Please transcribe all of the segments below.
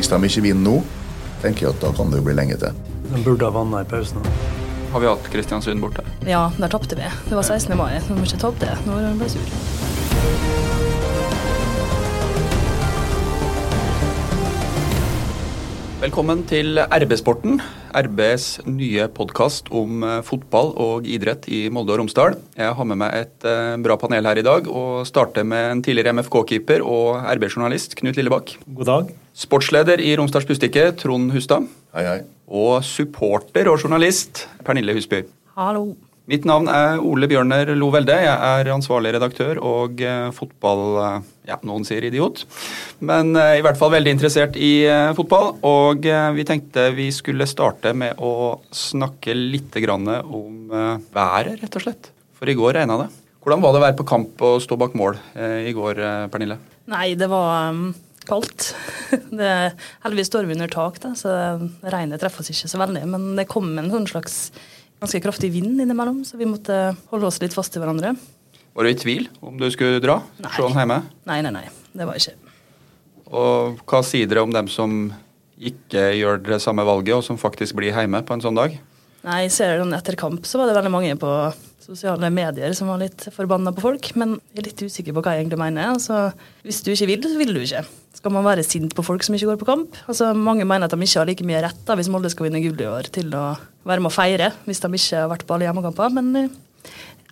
Hvis de ikke vinner nå, tenker jeg at da kan det jo bli lenge til. De burde ha vanna i pausen. Har vi hatt Kristiansund borte? Ja, der tapte vi. Det var 16. mai. Nå må ikke tape det Nå er han bare sur. Velkommen til RB-sporten, RBs nye podkast om eh, fotball og idrett i Molde og Romsdal. Jeg har med meg et eh, bra panel her i dag, og starter med en tidligere MFK-keeper og RB-journalist, Knut Lillebakk. God dag. Sportsleder i Romsdals Bustikke, Trond Hustad. Hei, hei. Og supporter og journalist, Pernille Husby. Hallo. Mitt navn er Ole Bjørner Lo Velde. Jeg er ansvarlig redaktør og eh, fotball... Eh, ja, noen sier idiot. Men eh, i hvert fall veldig interessert i eh, fotball. Og eh, vi tenkte vi skulle starte med å snakke litt grann om eh, været, rett og slett. For i går regna det. Hvordan var det å være på kamp og stå bak mål eh, i går, eh, Pernille? Nei, det var um, kaldt. Det, heldigvis står vi under tak, da, så regnet treffer oss ikke så veldig. Men det kom en sånn slags ganske kraftig vind innimellom, så vi måtte holde oss litt fast til hverandre. Var du i tvil om du skulle dra? Nei. Se han hjemme? Nei, nei, nei. Det var ikke. Og hva sier dere om dem som ikke gjør det samme valget, og som faktisk blir hjemme på en sånn dag? Nei, jeg ser den etter kamp, så var det veldig mange på sosiale medier som var litt forbanna på folk. Men jeg er litt usikker på hva jeg egentlig mener. Altså, hvis du ikke vil, så vil du ikke. Skal man være sint på folk som ikke går på kamp? Altså, mange mener at de ikke har like mye rett da, hvis Molde skal vinne gull i år, til å være med å feire hvis de ikke har vært på alle hjemmekamper. Men eh,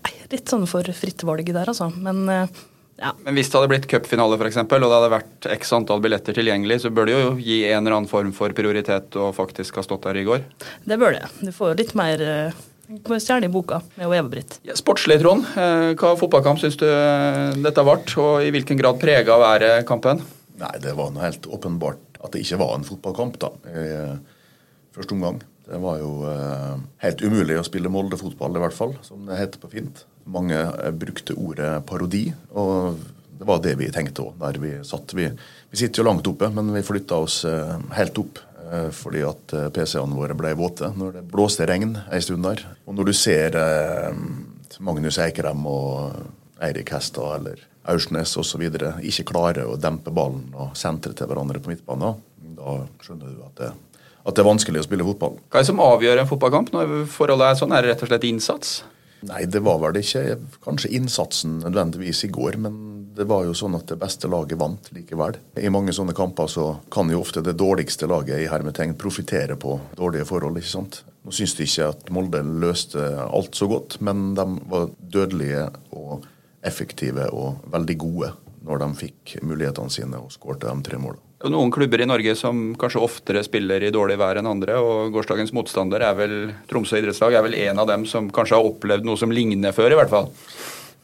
nei, litt sånn for fritt valg der, altså. Men eh, ja. Men hvis det hadde blitt cupfinale f.eks., og det hadde vært x antall billetter tilgjengelig, så bør det jo gi en eller annen form for prioritet å faktisk ha stått der i går. Det bør det. Du får jo litt mer uh, stjerne i boka med Eva-Britt. Ja, sportslig, Trond. Eh, Hva fotballkamp syns du eh, dette ble, og i hvilken grad prega været kampen? Nei, det var noe helt åpenbart at det ikke var en fotballkamp da, i eh, første omgang. Det var jo eh, helt umulig å spille Molde-fotball, i hvert fall, som det heter på fint. Mange eh, brukte ordet parodi, og det var det vi tenkte òg der vi satt. Vi, vi sitter jo langt oppe, men vi flytta oss helt opp fordi at PC-ene våre ble våte når det blåste regn en stund der. Og når du ser Magnus Eikrem og Eirik Hestad eller Aursnes osv. ikke klarer å dempe ballen og sentre til hverandre på midtbanen, da skjønner du at det, at det er vanskelig å spille fotball. Hva er det som avgjør en fotballkamp når forholdet er sånn? Er det rett og slett innsats? Nei, det var vel ikke kanskje innsatsen nødvendigvis i går, men det var jo sånn at det beste laget vant likevel. I mange sånne kamper så kan jo ofte det dårligste laget i hermetegn profitere på dårlige forhold, ikke sant. Nå syns de ikke at Molde løste alt så godt, men de var dødelige og effektive og veldig gode når de fikk mulighetene sine og skårte de tre målene. Noen klubber i Norge som kanskje oftere spiller i dårlig vær enn andre, og gårsdagens motstander er vel Tromsø idrettslag er vel en av dem som kanskje har opplevd noe som ligner før, i hvert fall.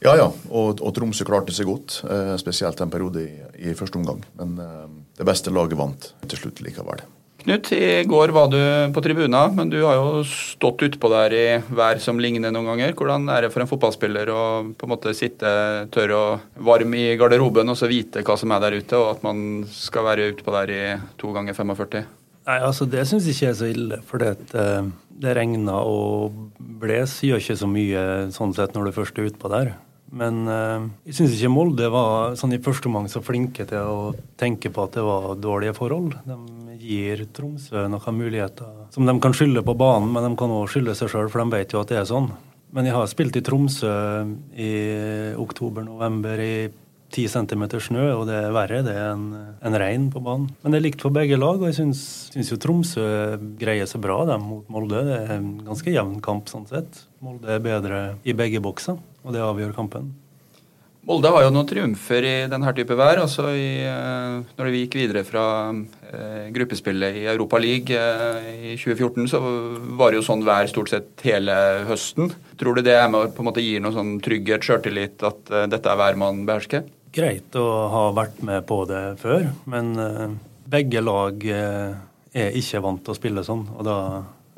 Ja, ja, og, og Tromsø klarte seg godt, eh, spesielt en periode i, i første omgang. Men eh, det beste laget vant til slutt likevel. Knut, i går var du på tribuna, men du har jo stått utpå der i vær som ligner noen ganger. Hvordan er det for en fotballspiller å på en måte sitte tørr og varm i garderoben og så vite hva som er der ute, og at man skal være utpå der i to ganger 45? Nei, altså Det syns jeg ikke er så ille. For det, eh, det regner og bles gjør ikke så mye sånn sett når du først er utpå der. Men eh, jeg syns ikke Molde var sånn i første omgang så flinke til å tenke på at det var dårlige forhold. De gir Tromsø noen muligheter som de kan skylde på banen, men de kan òg skylde seg sjøl, for de vet jo at det er sånn. Men jeg har spilt i Tromsø i oktober-november i 10 cm snø, og det er verre det enn en regn på banen. Men det er likt for begge lag, og jeg syns jo Tromsø greier seg bra dem mot Molde. Det er en ganske jevn kamp sånn sett. Molde er bedre i begge bokser, og det avgjør kampen. Molde har jo noen triumfer i denne type vær. altså i, eh, Når vi gikk videre fra eh, gruppespillet i Europa League eh, i 2014, så var det jo sånn vær stort sett hele høsten. Tror du det er med på en måte gir noe sånn trygghet, sjøltillit, at eh, dette er vær man behersker? Greit å ha vært med på det før, men begge lag er ikke vant til å spille sånn. og da,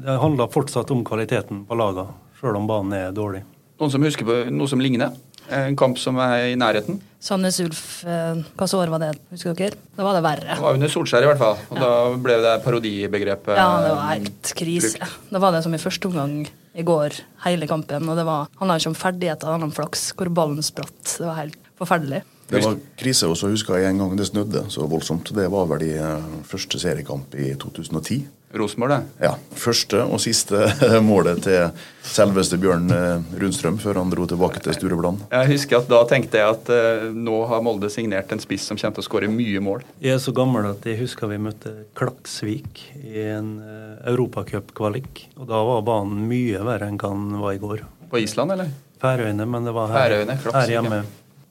Det handler fortsatt om kvaliteten på lagene, sjøl om banen er dårlig. Noen som husker på noe som ligner? En kamp som er i nærheten? Sandnes Ulf, eh, hva så år var det, husker dere? Da var det verre. Det var under Solskjær i hvert fall. Og da ble det parodibegrepet Ja, det var helt krise. Da var det som i første omgang i går, hele kampen. Og det var, handla ikke om ferdigheter, det handla om flaks, hvor ballen spratt. Det var helt forferdelig. Det var krise, og så husker jeg en gang det snødde så voldsomt. Det var vel i eh, første seriekamp i 2010. Rosenborg, det. Ja. Første og siste målet til selveste Bjørn eh, Rundstrøm før han dro tilbake til Sturebland. Jeg husker at Da tenkte jeg at uh, nå har Molde signert en spiss som kommer til å skåre mye mål. Jeg er så gammel at jeg husker vi møtte Klaksvik i en uh, europacupkvalik. Og da var banen mye verre enn hva den var i går. På Island, eller? Færøyene, men det var her, her hjemme.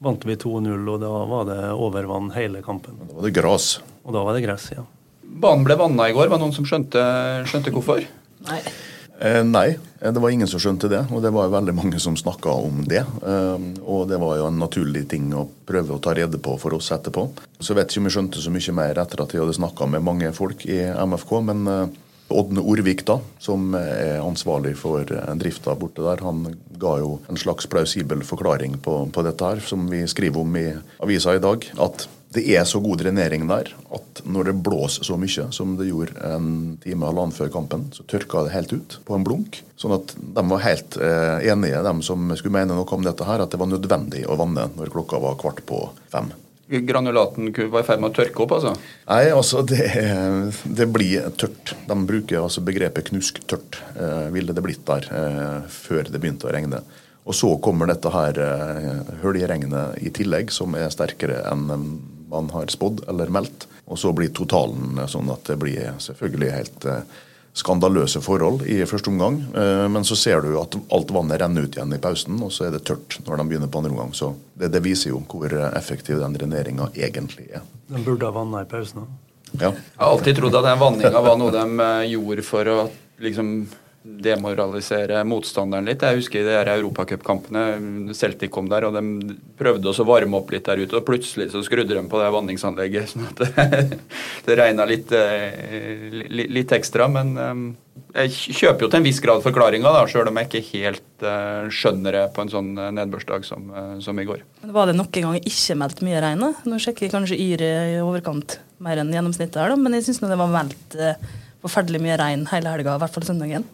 Vant vi 2-0, og da var det overvann hele kampen. Da var det gras. Og da var det gress, ja. Banen ble vanna i går. Var det noen som skjønte, skjønte hvorfor? Nei. Eh, nei, eh, det var ingen som skjønte det, og det var veldig mange som snakka om det. Eh, og det var jo en naturlig ting å prøve å ta rede på for oss etterpå. Så vet ikke om vi skjønte så mye mer etter at jeg hadde snakka med mange folk i MFK, men eh, Ådne Orvik, da, som er ansvarlig for eh, drifta borte der, han ga jo en slags plausibel forklaring på, på dette her, som vi skriver om i avisa i dag. At det er så god drenering der at når det blåser så mye som det gjorde en time halvannen før kampen, så tørka det helt ut på en blunk. Sånn at de var helt eh, enige, de som skulle mene noe om dette her, at det var nødvendig å vanne når klokka var kvart på fem. Granulaten var i ferd med å tørke opp, altså? Nei, altså det, det blir tørt. De bruker altså begrepet knusktørt, eh, ville det blitt der eh, før det begynte å regne. Og så kommer dette her eh, høljeregnet i tillegg, som er sterkere enn eh, man har spådd eller meldt. Og så blir totalen eh, sånn at det blir selvfølgelig helt eh, skandaløse forhold i første omgang. Eh, Men så ser du at alt vannet renner ut igjen i pausen, og så er det tørt når de begynner på andre omgang. Så det, det viser jo hvor effektiv den dreneringa egentlig er. Den burde ha vanna i pausen òg. Ja. Jeg har alltid trodd at den vanninga var noe de eh, gjorde for å liksom demoralisere motstanderen litt. Jeg husker i de europacupkampene Celtic kom der, og de prøvde også å varme opp litt der ute, og plutselig så skrudde de på det vanningsanlegget, sånn at det, det regna litt, eh, litt ekstra. Men eh, jeg kjøper jo til en viss grad forklaringa, sjøl om jeg ikke helt eh, skjønner det på en sånn nedbørsdag som, som i går. Men Var det nok en gang ikke meldt mye regn? Nå sjekker jeg kanskje Yr i overkant mer enn gjennomsnittet her, da, men jeg syns det var meldt forferdelig mye regn hele helga, i hvert fall søndagen.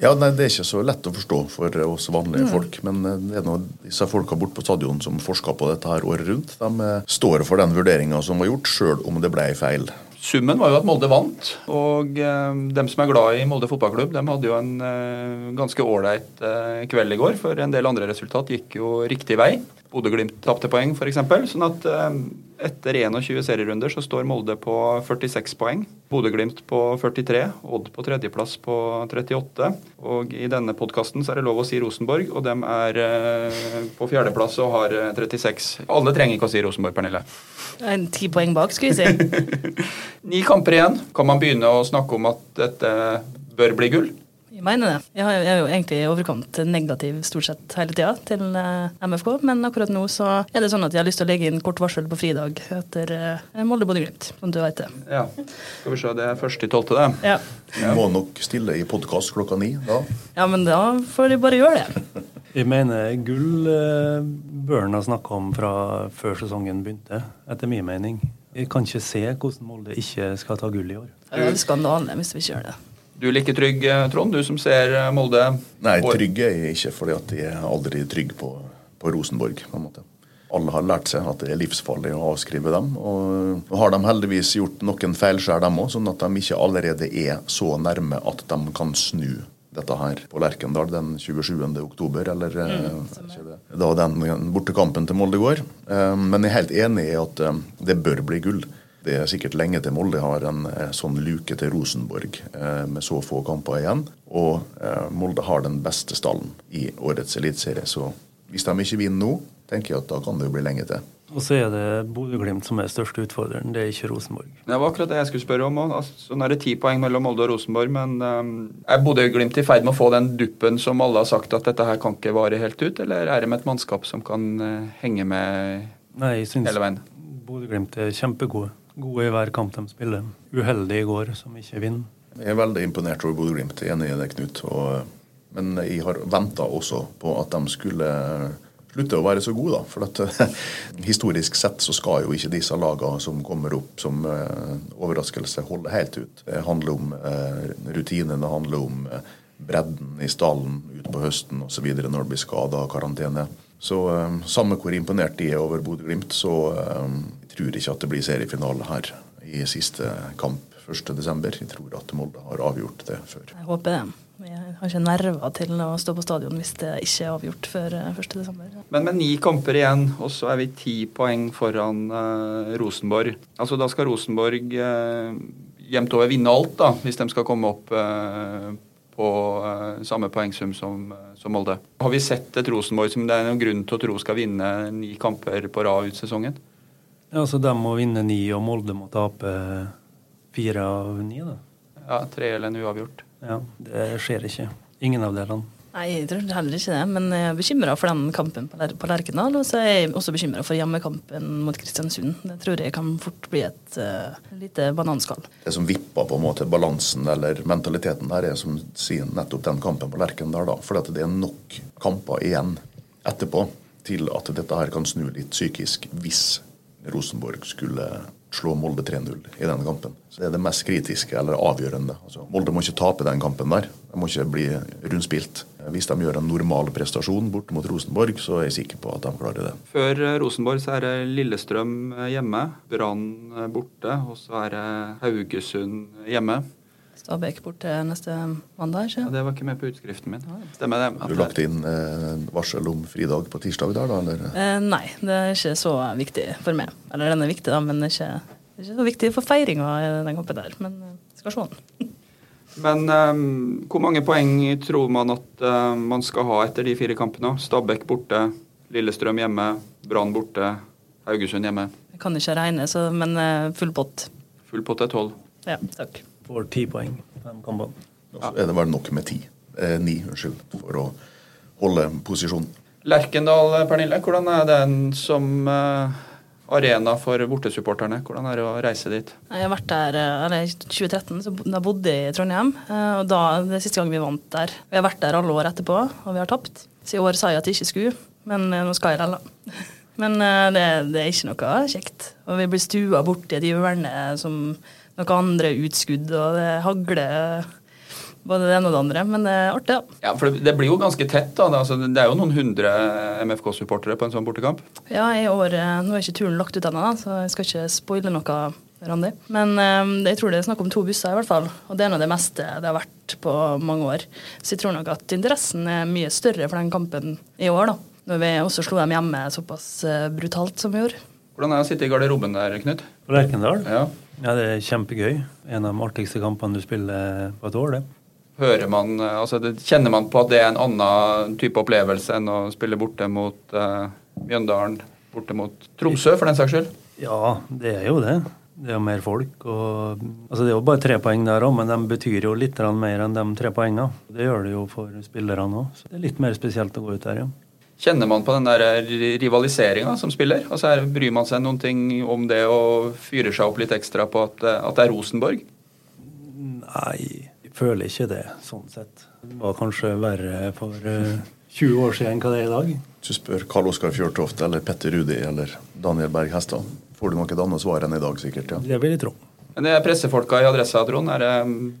Ja, nei, Det er ikke så lett å forstå for oss vanlige folk. Men en det er noe, disse folka borte på stadion som forsker på dette her året rundt, de eh, står for den vurderinga som var gjort, sjøl om det ble feil. Summen var jo at Molde vant, og eh, dem som er glad i Molde fotballklubb, dem hadde jo en eh, ganske ålreit eh, kveld i går, for en del andre resultat gikk jo riktig vei. Bodø-Glimt tapte poeng, f.eks. Sånn at eh, etter 21 serierunder så står Molde på 46 poeng. Bodø-Glimt på 43, Odd på tredjeplass på 38. Og i denne podkasten så er det lov å si Rosenborg, og dem er eh, på fjerdeplass og har eh, 36. Alle trenger ikke å si Rosenborg, Pernille. En Ti poeng bak, skulle vi si. Ni kamper igjen. Kan man begynne å snakke om at dette bør bli gull? Jeg mener det. Jeg har- jeg er jo egentlig i overkant negativ stort sett hele tida til eh, MFK, men akkurat nå så er det sånn at jeg har lyst til å legge inn kort varsel på fridag etter uh, Molde-Bodø-Glimt, som du vet det. Ja. Skal vi se, det er først i tolvte, det. Ja. Du må nok stille i podkast klokka ni da. ja, men da får de bare gjøre det. Jeg mener gull eh, bør en ha snakka om fra før sesongen begynte, etter min mening. Jeg kan ikke se hvordan Molde ikke skal ta gull i år. Det er skandale hvis vi ikke gjør det. Du er like trygg, eh, Trond, du som ser eh, Molde. Nei, trygg er jeg ikke, fordi at jeg er aldri trygg på, på Rosenborg. på en måte. Alle har lært seg at det er livsfarlig å avskrive dem. Og og har de heldigvis gjort noen feilskjær, dem òg, sånn at de ikke allerede er så nærme at de kan snu dette her på Lerkendal den 27. oktober, eller eh, det. da den bortekampen til Molde går. Eh, Men jeg er helt enig i at eh, det bør bli gull. Det er sikkert lenge til Molde har en eh, sånn luke til Rosenborg eh, med så få kamper igjen. Og eh, Molde har den beste stallen i årets eliteserie. Så hvis de ikke vinner nå, tenker jeg at da kan det jo bli lenge til. Og så er det Bodø-Glimt som er største utfordreren, det er ikke Rosenborg. Det var akkurat det jeg skulle spørre om. òg. Altså, nå er det ti poeng mellom Molde og Rosenborg, men um, er Bodø-Glimt i ferd med å få den duppen som alle har sagt at dette her kan ikke vare helt ut, eller er de et mannskap som kan uh, henge med Nei, jeg synes hele veien? Bodø-Glimt er kjempegode. Gode i hver kamp de spiller. Uheldige i går, som ikke vinner. Jeg er veldig imponert over Bodø-Glimt, enig i det, Knut. Og, men jeg har venta også på at de skulle slutte å være så gode, da. For at, historisk sett så skal jo ikke disse lagene som kommer opp som uh, overraskelse, holde helt ut. Det handler om uh, rutinene, det handler om uh, bredden i stallen utpå høsten osv. når det blir skada og karantene. Så um, samme hvor imponert de er over Bodø-Glimt, så um, jeg tror ikke at det blir seriefinale her i siste kamp 1.12. Jeg tror at Molde har avgjort det før. Jeg håper det. Jeg har ikke nerver til å stå på stadion hvis det ikke er avgjort før 1.12. Men med ni kamper igjen, og så er vi ti poeng foran uh, Rosenborg. Altså Da skal Rosenborg uh, jevnt over vinne alt, da, hvis de skal komme opp uh, på samme poengsum som, som, Molde. Har vi sett et Rosenborg som det er noen grunn til å tro skal vinne ni kamper på rad ut sesongen? Ja, så De må vinne ni, og Molde må tape fire av ni? da? Ja, tre eller en uavgjort. Ja, Det skjer ikke. Ingen av delene. Nei, jeg tror heller ikke det. Men jeg er bekymra for den kampen på Lerkendal. Og så er jeg også bekymra for hjemmekampen mot Kristiansund. Det tror jeg kan fort bli et uh, lite bananskall. Det som vipper på en måte balansen eller mentaliteten der, er som sier nettopp den kampen på Lerkendal. da, For det er nok kamper igjen etterpå til at dette her kan snu litt psykisk hvis Rosenborg skulle slå Molde 3-0 i denne kampen. Så Det er det mest kritiske eller avgjørende. Altså, Molde må ikke tape den kampen der. De må ikke bli rundspilt. Hvis de gjør en normal prestasjon borte mot Rosenborg, så er jeg sikker på at de klarer det. Før eh, Rosenborg så er det Lillestrøm eh, hjemme, Brann eh, borte, og så er det Haugesund hjemme. Stabæk borte neste mandag, ikke ja, Det var ikke med på utskriften min. Stemmer det. Har du lagt inn eh, varsel om fridag på tirsdag der, da? Eller? Eh, nei, det er ikke så viktig for meg. Eller den er viktig, da, men det er ikke, det er ikke så viktig for feiringa den kampen der. Men skal se den. Men um, hvor mange poeng tror man at uh, man skal ha etter de fire kampene? Stabæk borte, Lillestrøm hjemme, Brann borte, Haugesund hjemme. Jeg kan ikke regne, så, men uh, full pott. Full pott er tolv. Ja, takk får ti poeng. Fem kampene. Så er det vel nok med ti. Eh, ni, unnskyld, for å holde posisjonen. Lerkendal, Pernille, hvordan er den som uh, arena for bortesupporterne? Hvordan er det å reise dit? Jeg har vært der eh, i 2013, så da bodde jeg i Trondheim. og da, Det er siste gang vi vant der. Vi har vært der alle år etterpå, og vi har tapt. Så i år sa jeg at jeg ikke skulle, men nå skal jeg likevel. Men det, det, er ikke noe kjekt. Og vi blir stua borti et hjørne som noen andre utskudd, og det hagler både det ene og det andre. Men det er artig, ja. ja for det, blir jo ganske tett, da. Altså, det er jo noen hundre MFK-supportere på en sånn bortekamp? Ja, i år eh, Nå er ikke turen lagt ut ennå, så jeg skal ikke spoile noe. Randi. Men um, jeg tror det er snakk om to busser, i hvert fall. Og det er nå det meste det har vært på mange år. Så jeg tror nok at interessen er mye større for den kampen i år, da. Når vi også slo dem hjemme såpass uh, brutalt som vi gjorde. Hvordan er det å sitte i garderoben der, Knut? På Lerkendal? Ja. Ja, det er kjempegøy. En av de artigste kampene du spiller på et år, det. Hører man, altså det, Kjenner man på at det er en annen type opplevelse enn å spille borte mot uh, Mjøndalen, borte mot Tromsø, for den saks skyld? Ja, det er jo det. Det er jo mer folk. Og, altså det er jo bare tre poeng der òg, men de betyr jo litt mer enn de tre poengene. Det gjør det jo for spillerne òg. Det er litt mer spesielt å gå ut der, ja. Kjenner man på den der rivaliseringa som spiller? Altså her Bryr man seg noen ting om det og fyrer seg opp litt ekstra på at, at det er Rosenborg? Nei, føler ikke det, sånn sett. Det var kanskje verre for uh, eh, 20 år siden enn hva det er i dag. Hvis du spør Karl Oskar Fjørtoft eller Petter Rudi eller Daniel Berg Hestad, får du nok et annet svar enn i dag, sikkert. ja. Det vil jeg tro. Men det er pressefolka i Adressa, Trond,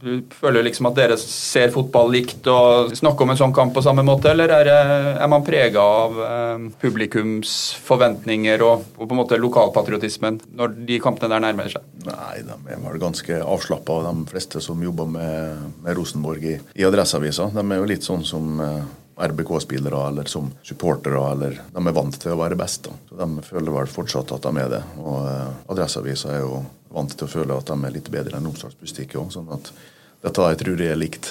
du føler liksom at dere ser fotball likt og snakker om en sånn kamp på samme måte, eller er, er man prega av eh, publikums forventninger og, og, på en måte lokalpatriotismen når de kampene der nærmer seg? Nei, de er vel ganske avslappa, de fleste som jobber med, med Rosenborg i, i Adresseavisa. De er jo litt sånn som eh, RBK-spillere eller som supportere. eller De er vant til å være best. Da. Så De føler vel fortsatt at de er det. Og eh, Adresseavisa er jo vant til å føle at de er litt bedre enn Romsdals Bustikke òg. Sånn at dette jeg tror jeg er likt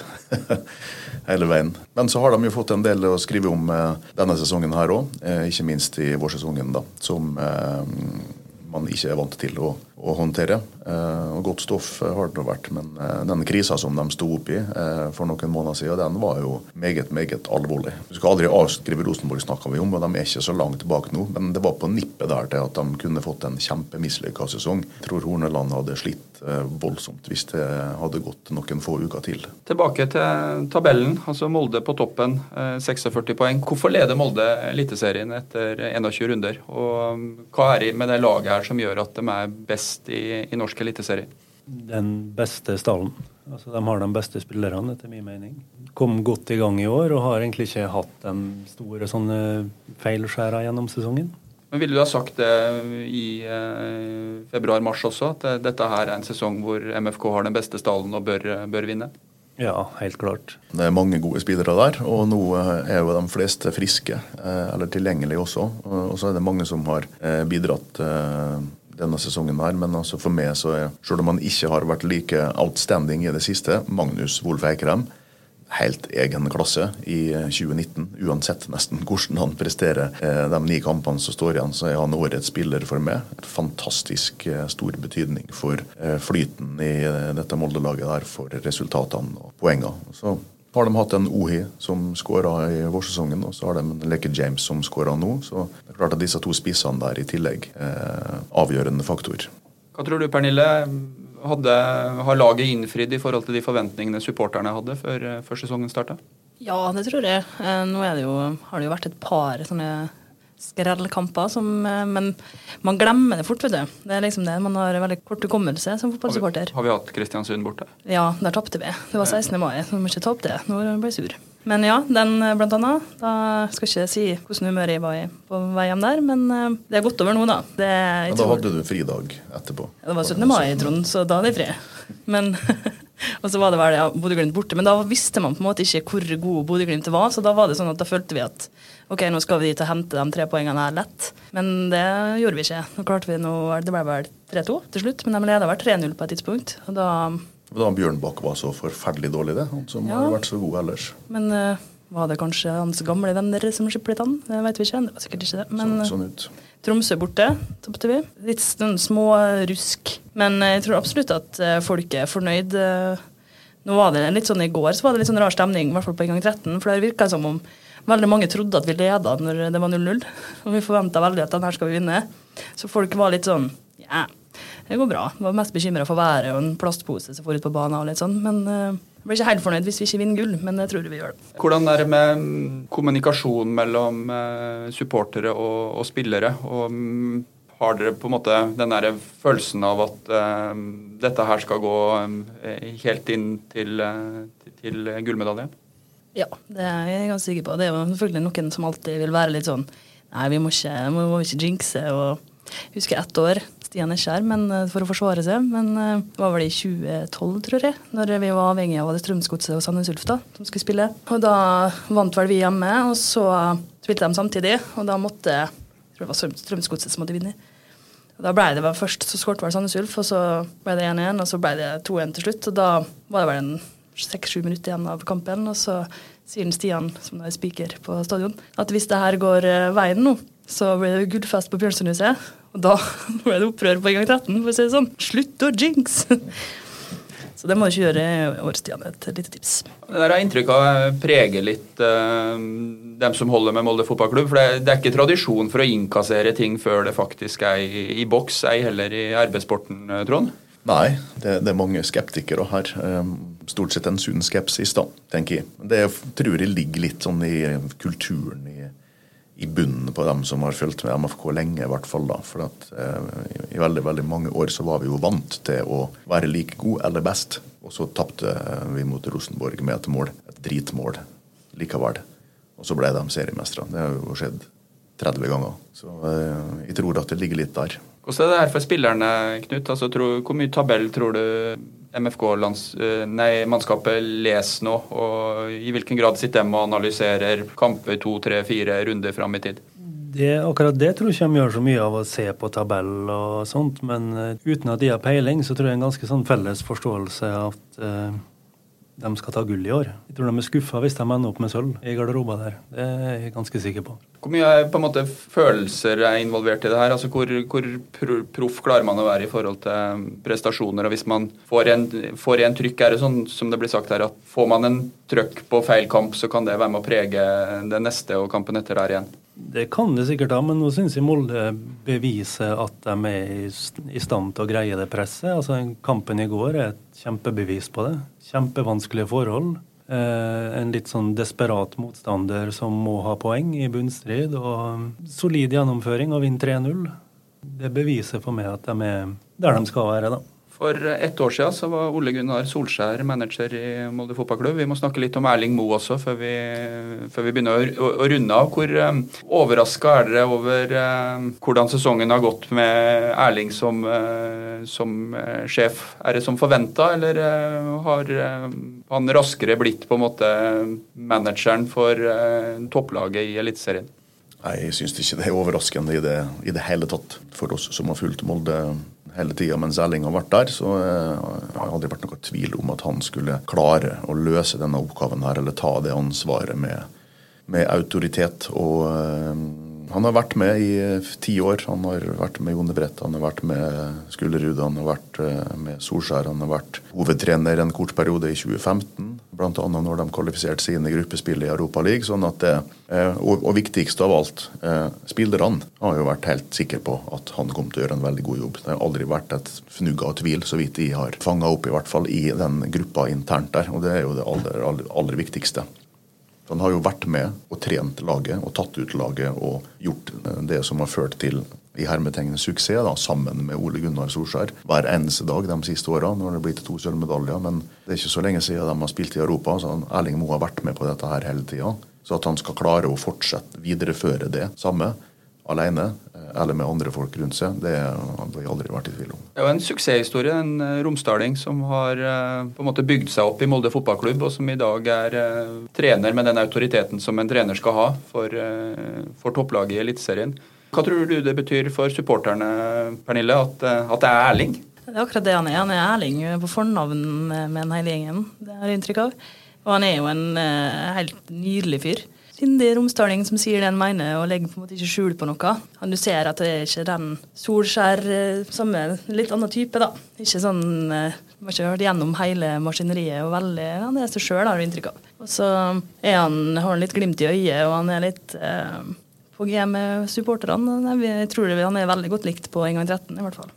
hele veien. Men så har de jo fått en del å skrive om eh, denne sesongen her òg. Eh, ikke minst i vårsesongen, da. Som eh, man ikke er vant til å, å håndtere. Eh, og Godt stoff har det vært, men eh, den krisa som de sto oppi i for noen måneder siden, den var jo meget, meget alvorlig. Vi skal aldri avskrive Rosenborg, snakka vi om, og de er ikke så langt tilbake nå. Men det var på nippet der til at de kunne fått en kjempemislykka sesong. Jeg tror Horneland hadde slitt voldsomt hvis det hadde gått noen få uker til. Tilbake til tabellen. altså Molde på toppen, 46 poeng. Hvorfor leder Molde Eliteserien etter 21 runder? Og hva er det med det laget her som gjør at de er best i, i norsk eliteserie? den beste stallen. Altså, de har de beste spillerne, etter min mening. Kom godt i gang i år og har egentlig ikke hatt de store sånne feilskjæra gjennom sesongen. Men Ville du ha sagt det i eh, februar-mars også, at eh, dette her er en sesong hvor MFK har den beste stallen og bør, bør vinne? Ja, helt klart. Det er mange gode spillere der, og nå eh, er jo de fleste friske, eh, eller tilgjengelige også. Og så er det mange som har eh, bidratt denne sesongen her, men altså for meg så er, selv om han ikke har vært like outstanding i det siste, Magnus Wolff Eikrem helt egen klasse i 2019. Uansett nesten hvordan han presterer de ni kampene som står igjen, så er han årets spiller for meg. Et fantastisk stor betydning for flyten i dette Molde-laget der, for resultatene og poengene. Så har de hatt en Ohi som skåra i vårsesongen, og så har de en Leke James som skåra nå. Så det er klart at disse to spissene der i tillegg er avgjørende faktor. Hva tror du, Pernille? Hadde, har laget innfridd i forhold til de forventningene supporterne hadde før, før sesongen starta? Ja, det tror jeg. Eh, nå det jo, har det jo vært et par sånne skrellkamper, som, eh, men man glemmer det fort. vet du. Det er liksom det, Man har veldig kort hukommelse som fotballsupporter. Har, vi hatt Kristiansund borte? Ja, der tapte vi. Det var 16. mai, så vi må ikke tape det. Nå ble jeg sur. Men ja, den eh, blant annet. Da skal jeg ikke si hvordan humøret jeg var i på vei hjem der, men eh, det er godt over nå, da. Det, ja, da hadde du fridag etterpå? Ja, det var 17. mai, Trond, så da hadde jeg fri. Men Og så var det vel ja, Bodø-Glimt borte. Men da visste man på en måte ikke hvor god Bodø-Glimt var, så da var det sånn at da følte vi at ok, nå skal vi dit og hente de tre poengene her lett. Men det gjorde vi ikke. Nå klarte vi noe, Det ble vel 3-2 til slutt, men de leda vel 3-0 på et tidspunkt. Og da da Bjørnbakk var så forferdelig dårlig, det. Han som ja. har vært så god ellers. Men uh, var det kanskje hans gamle venner som skiplet han? Det vet vi ikke. Det var sikkert ikke det. Men sånn, sånn ut. Tromsø borte tapte vi. Litt sånn smårusk. Men jeg tror absolutt at eh, folk er fornøyd. Nå var det litt sånn I går så var det litt sånn rar stemning, i hvert fall på inngang 13. For det virka som om veldig mange trodde at vi leda når det var 0-0. Og vi forventa veldig at den her skal vi vinne. Så folk var litt sånn ja, det går bra. Jeg var mest bekymra for været og en plastpose som får ut på banen og litt sånn. Men uh, jeg blir ikke helt fornøyd hvis vi ikke vinner gull, men jeg tror vi gjør det. Hvordan er det med kommunikasjonen kommunikasjon mellom uh, supportere og, og, spillere? Og um, har dere på en måte den der følelsen av at uh, dette her skal gå uh, helt inn til, uh, til gullmedalje? Ja, det er jeg ganske sikker på. Det er jo selvfølgelig noen som alltid vil være litt sånn Nei, vi må ikke, må, må ikke jinxe. og Jeg husker ett år Stian men for å forsvare seg. Men eh, det var vel i 2012, tror jeg, når vi var avhengig av Strømsgodset og Sandnes Ulf da, som skulle spille. Og da vant vel vi hjemme, og så spilte de samtidig. Og da måtte jeg tror det var Strømsgodset som måtte vinne. Og da ble det vel Først så skåret vel Sandnes Ulf, og så ble det 1-1, og så ble det 2-1 til slutt. Og da var det vel en seks-sju minutter igjen av kampen, og så sier Stian, som er spiker på stadion, at hvis det her går eh, veien nå, så blir det gullfest på Bjørnsundhuset. Og da ble det opprør på en gang 13, for å si det sånn. Slutt å jinx! Så det må du ikke gjøre i årstidene. Et lite tips. Det der har inntrykk av preger litt uh, dem som holder med Molde fotballklubb. For det, det, er ikke tradisjon for å innkassere ting før det faktisk er i, i boks, ei heller i arbeidssporten, eh, Trond? Nei, det, det, er mange skeptikere her. Um, stort sett en sunn skepsis, da, tenker jeg. Det tror jeg ligger litt sånn i kulturen i i bunnen på dem som har fulgt med MFK lenge, i hvert fall. da, for at eh, I veldig veldig mange år så var vi jo vant til å være like god eller best. Og så tapte vi mot Rosenborg med et mål, et dritmål likevel. Og så ble de seriemestere. Det har jo skjedd 30 ganger. Så eh, jeg tror at det ligger litt der. Hvordan er det her for spillerne, Knut? Altså, tror, hvor mye tabell tror du MFK-mannskapet eh, leser nå, og i hvilken grad sitter de og analyserer kamper to, tre, fire runder fram i tid? Det, akkurat det tror jeg ikke de gjør så mye av å se på tabell og sånt, men uh, uten at de har peiling, så tror jeg en ganske sånn felles forståelse at uh, de skal ta gull i år. Jeg tror de er skuffa hvis de ender opp med sølv i garderoben der. Det er jeg ganske sikker på. Hvor mye på en måte, følelser er involvert i det her? Altså, hvor, hvor proff klarer man å være i forhold til prestasjoner? og Hvis man får en, får en trykk, er det sånn som det blir sagt her, at får man en trøkk på feil kamp, så kan det være med å prege det neste og kampen etter der igjen? Det kan det sikkert ha, men nå syns jeg Molde beviser at de er i stand til å greie det presset. Altså, Kampen i går er et kjempebevis på det. Kjempevanskelige forhold. Eh, en litt sånn desperat motstander som må ha poeng i bunnstrid. Og solid gjennomføring og vinne 3-0. Det beviser for meg at de er der de skal være, da. For ett år siden så var Ole Gunnar Solskjær manager i Molde fotballklubb. Vi må snakke litt om Erling Moe også, før vi, før vi begynner å, å, runde av. Hvor um, overraska er dere over um, hvordan sesongen har gått med Erling som, uh, som uh, sjef? Er det som forventa, eller uh, har han raskere blitt på en måte manageren for topplaget i Eliteserien? Jeg syns ikke det er overraskende i det, i det hele tatt for oss som har fulgt Molde hele tida mens Elling har vært der. Så jeg har aldri vært noe tvil om at han skulle klare å løse denne oppgaven her, eller ta det ansvaret med, med autoritet. og han har vært med i eh, ti år. Han har vært med Jone Brett, han har vært med Skullerud, han har vært eh, med Solskjær, han har vært hovedtrener en kort periode i 2015. Bl.a. når de kvalifiserte sine gruppespill i Europa League. sånn at det, eh, og, viktigst av alt, spillerne har jo vært helt sikre på at han kom til å gjøre en veldig god jobb. Det har aldri vært et fnugg av tvil, så vidt de har fanga opp, i hvert fall i den gruppa internt der. Og det er jo det aller, aller, aller viktigste. Han har jo vært med og trent laget og tatt ut laget og gjort det som har ført til i hermetegn suksess, da, sammen med Ole Gunnar Solskjær hver eneste dag de siste åra. Nå har det blitt to sølvmedaljer, men det er ikke så lenge siden de har spilt i Europa. så Erling Moe har vært med på dette her hele tida. Så at han skal klare å fortsette videreføre det samme alene eller med andre folk rundt seg, det har jeg aldri vært i tvil om. Det er jo en suksesshistorie, en eh, romsdaling som har eh, på en måte bygd seg opp i Molde fotballklubb, og som i dag er eh, trener med den autoriteten som en trener skal ha for, for topplaget i Eliteserien. Hva tror du det betyr for supporterne, Pernille, at, at det er Erling? Det er akkurat det han er. Han er Erling på fornavn med den hele gjengen. Det har jeg inntrykk av. Og han er jo en helt nydelig fyr sindig romsdaling som sier det han mener, og legger på en måte ikke skjul på noe. Du ser at det er ikke den Solskjær eh, samme, litt annen type, da. Ikke sånn Har ikke hørt gjennom hele maskineriet og veldig Han er seg sjøl, har du inntrykk av. Og så han, har han litt glimt i øyet, og han er litt uh, på G med supporterne. Jeg tror han er veldig godt likt på en gang 13, i hvert fall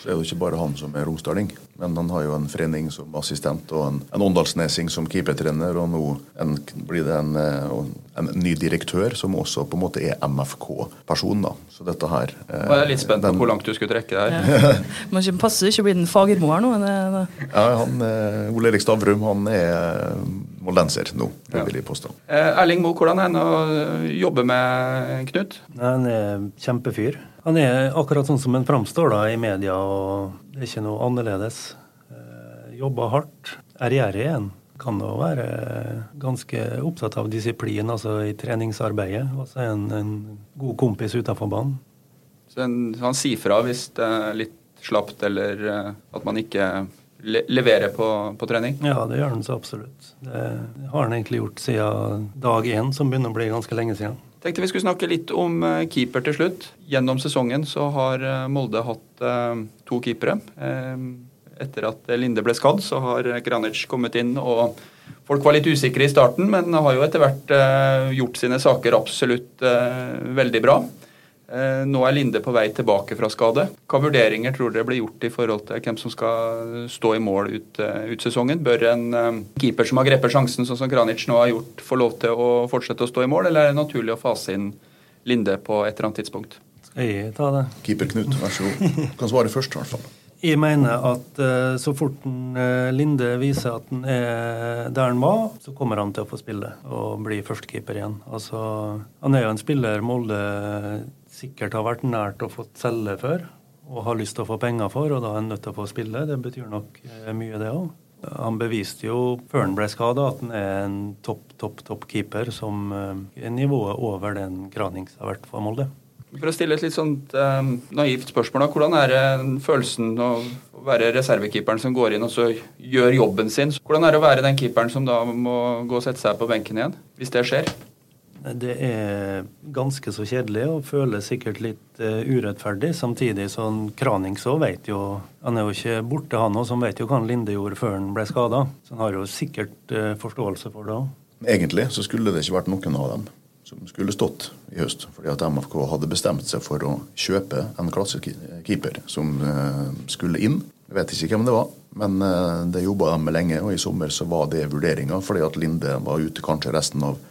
så er det ikke bare han som er romsdaling. Men han har jo en Frenning som assistent og en, en Åndalsnesing som keepertrener. Og nå en, blir det en, eh, en, ny direktør som også på en måte er MFK-person. da. Så dette her eh, Jeg er litt spent den, på hvor langt du skulle trekke det her. Ja. ikke passer ikke bli den Fagermo her nå. Det, det. Ja, han, eh, Ole Erik Stavrum han er eh, moldenser nå, det vil jeg påstå. Erling Moe, hvordan er han å jobbe med Knut? Han er kjempefyr. Han er akkurat sånn som han framstår da i media, og det er ikke noe annerledes. Eh, jobber hardt. Er gjerrig igjen Kan da være ganske opptatt av disiplin, altså i treningsarbeidet. Og så er han en god kompis utenfor banen. Så han, han sier fra hvis det er litt slapt, eller eh, at man ikke le levere på, på, trening? Ja, det gjør han så absolutt. Det har han egentlig gjort siden dag én, som begynner å bli ganske lenge siden. Tenkte vi skulle snakke litt om eh, keeper til slutt. Gjennom sesongen så har eh, Molde hatt eh, to keepere. Etter at Linde ble skadd, så har Granic kommet inn og Folk var litt usikre i starten, men har jo etter hvert gjort sine saker absolutt veldig bra. Eh, nå er Linde på vei tilbake fra skade. Hva vurderinger tror dere blir gjort i forhold til hvem som skal stå i mål ut, eh, ut sesongen? Bør en eh, keeper som har grepet sjansen, sånn som Kranic nå har gjort, få lov til å fortsette å stå i mål, eller er det naturlig å fase inn Linde på et eller annet tidspunkt? Skal jeg ta det? Keeper Knut, vær så god. Du kan svare først, i hvert fall. Jeg mener at så fort Linde viser at han er der han var, så kommer han til å få spille og bli førstekeeper igjen. Altså, han er jo en spiller Molde sikkert har vært nært å få selge før og har lyst til å få penger for, og da er han nødt til å få spille. Det betyr nok eh, mye, det òg. Han beviste jo før han ble skada at han er en topp, topp, topp keeper som eh, er nivået over den Kranings har vært for Molde. For å stille et litt sånt um, naivt spørsmål, da. Hvordan er det følelsen å være reservekeeperen som går inn og så gjør jobben sin? Hvordan er det å være den keeperen som da må gå og sette seg på benken igjen, hvis det skjer? Det er ganske så kjedelig og føles sikkert litt uh, urettferdig. Samtidig som Kraning så vet jo Han er jo ikke borte, han òg, som vet jo hva Linde gjorde før han ble skada. Så han har jo sikkert uh, forståelse for det òg. Egentlig så skulle det ikke vært noen av dem som skulle stått i høst. Fordi at MFK hadde bestemt seg for å kjøpe en klassekeeper som uh, skulle inn. Jeg vet ikke hvem det var, men det jobba de med lenge, og i sommer så var det vurderinga fordi at Linde var ute kanskje resten av eh,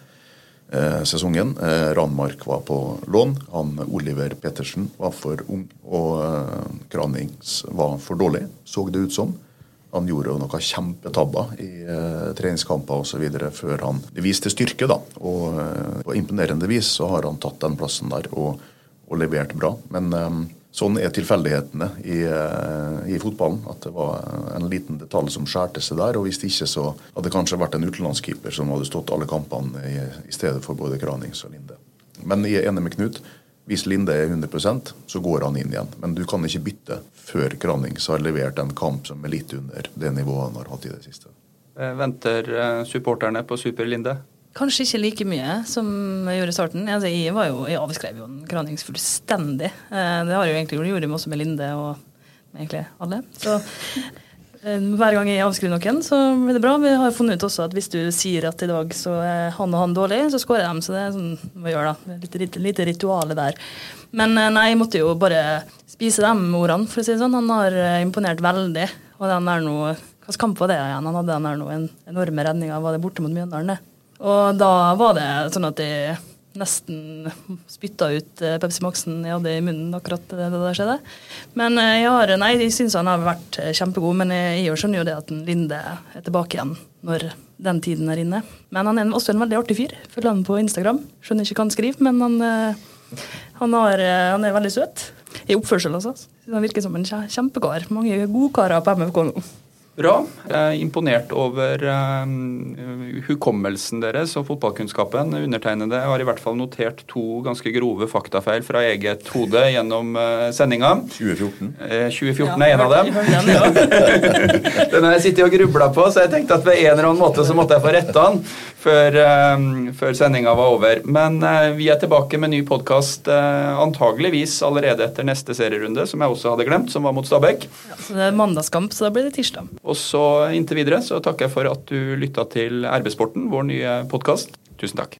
sesongen. Eh, Ranmark var på lån. Han Oliver Pettersen var for ung, og eh, Kranings var for dårlig, så det ut som. Han gjorde jo noen kjempetabber i eh, treningskamper osv. før han viste styrke. da. Og eh, På imponerende vis så har han tatt den plassen der og, og levert bra. Men eh, sånn er tilfeldighetene i, eh, i, fotballen. At det var en liten detalj som skjærte seg der. Og hvis det ikke så hadde det kanskje vært en utenlandskeeper som hadde stått alle kampene i, i stedet for både Kranings og Linde. Men jeg er enig med Knut. Hvis Linde er 100% så går han inn igjen. Men du kan ikke bytte før Kranings har levert en kamp som er litt under det nivået han har hatt i det siste. Eh, venter eh, supporterne på Super-Linde? Kanskje ikke like mye som jeg gjorde i starten. Altså, jeg, var jo, jeg avskrev jo Kranings fullstendig. Eh, det har jeg jo egentlig gjort også med Linde og egentlig alle. Så Eh, hver gang jeg avskriver noen, så blir det bra. Vi har funnet ut også at hvis du sier at i dag så er han og han dårlig, så skårer jeg dem. Så det er sånn vi gjør, da. Litt lite rituale der. Men eh, nei, jeg måtte jo bare spise de ordene, for å si det sånn. Han har imponert veldig. Og den er noe Hvilken kamp var det igjen? Han hadde den der nå en enorme redninga. Var det borte mot Mjøndalen, det? Og da var det sånn at jeg nesten spytta ut eh, Pepsi Max-en jeg hadde i munnen akkurat det der skjedde. Men eh, jeg har, nei, jeg syns han har vært eh, kjempegod, men jeg skjønner jo det at Linde er tilbake igjen når den tiden er inne. Men han er også en veldig artig fyr. Følger han på Instagram. Skjønner ikke hva han skriver, men han, han, har, han er veldig søt. I oppførsel, altså. Han virker som en kjempekar. Mange godkarer på MFK nå. Bra. Jeg er imponert over uh, hukommelsen deres og fotballkunnskapen. Undertegnede har i hvert fall notert to ganske grove faktafeil fra eget hode gjennom uh, sendinga. 2014. Uh, 2014 er en av dem. den har jeg sittet og grubla på, så jeg tenkte at ved en eller annen måte så måtte jeg få retta den før, uh, før sendinga var over. Men uh, vi er tilbake med ny podkast antageligvis allerede etter neste serierunde, som jeg også hadde glemt, som var mot Stabæk. Ja, så det er mandagskamp, så da blir det tirsdag. Og så inntil videre så takker jeg for at du lytta til RB-sporten, vår nye podkast. Tusen takk.